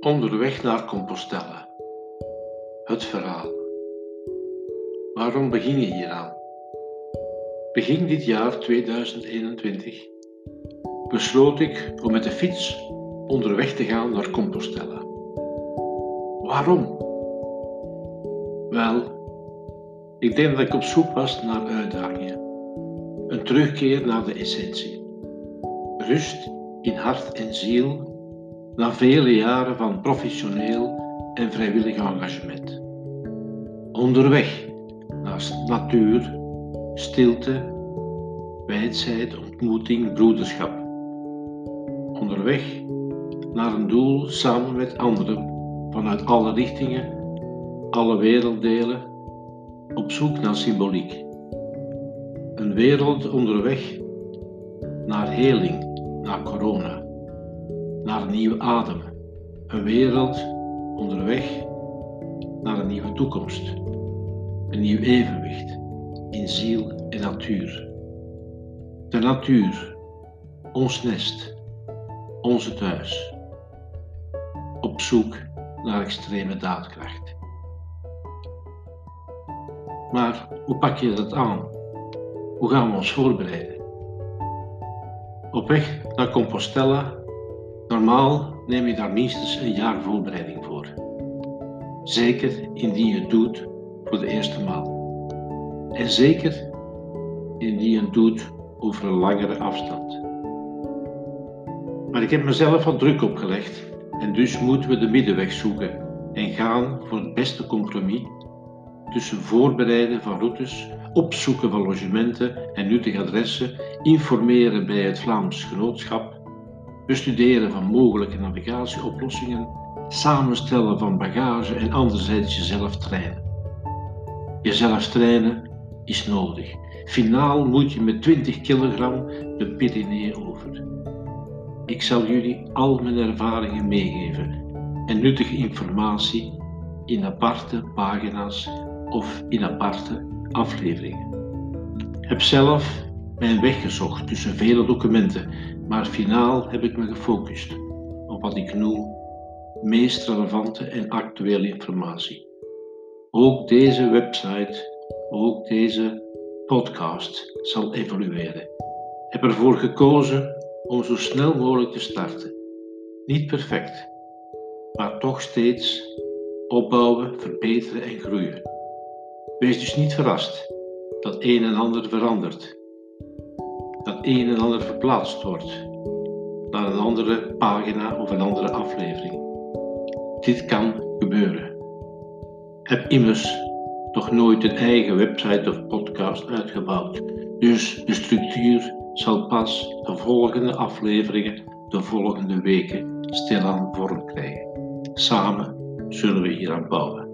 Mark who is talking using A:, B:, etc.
A: Onderweg naar Compostela. Het verhaal. Waarom begin je hieraan? Begin dit jaar 2021 besloot ik om met de fiets onderweg te gaan naar Compostela. Waarom? Wel, ik denk dat ik op zoek was naar uitdagingen. Een terugkeer naar de essentie. Rust in hart en ziel na vele jaren van professioneel en vrijwillig engagement. Onderweg naar natuur, stilte, wijsheid, ontmoeting, broederschap. Onderweg naar een doel samen met anderen vanuit alle richtingen, alle werelddelen, op zoek naar symboliek. Een wereld onderweg naar heling, naar corona naar een nieuwe adem. Een wereld onderweg naar een nieuwe toekomst. Een nieuw evenwicht in ziel en natuur. De natuur, ons nest, onze thuis. Op zoek naar extreme daadkracht. Maar hoe pak je dat aan? Hoe gaan we ons voorbereiden? Op weg naar Compostela Normaal neem je daar minstens een jaar voorbereiding voor. Zeker indien je het doet voor de eerste maal. En zeker indien je het doet over een langere afstand. Maar ik heb mezelf wat druk opgelegd en dus moeten we de middenweg zoeken en gaan voor het beste compromis tussen voorbereiden van routes, opzoeken van logementen en nuttige adressen, informeren bij het Vlaams Genootschap bestuderen van mogelijke navigatieoplossingen, samenstellen van bagage en anderzijds jezelf trainen. Jezelf trainen is nodig. Finaal moet je met 20 kilogram de Pyreneeën over. Ik zal jullie al mijn ervaringen meegeven en nuttige informatie in aparte pagina's of in aparte afleveringen. Heb zelf mijn weg gezocht tussen vele documenten maar finaal heb ik me gefocust op wat ik noem meest relevante en actuele informatie. Ook deze website, ook deze podcast zal evolueren. Ik heb ervoor gekozen om zo snel mogelijk te starten. Niet perfect, maar toch steeds opbouwen, verbeteren en groeien. Wees dus niet verrast dat een en ander verandert dat een en ander verplaatst wordt naar een andere pagina of een andere aflevering. Dit kan gebeuren. Heb immers nog nooit een eigen website of podcast uitgebouwd, dus de structuur zal pas de volgende afleveringen, de volgende weken stilaan vorm krijgen. Samen zullen we hieraan bouwen.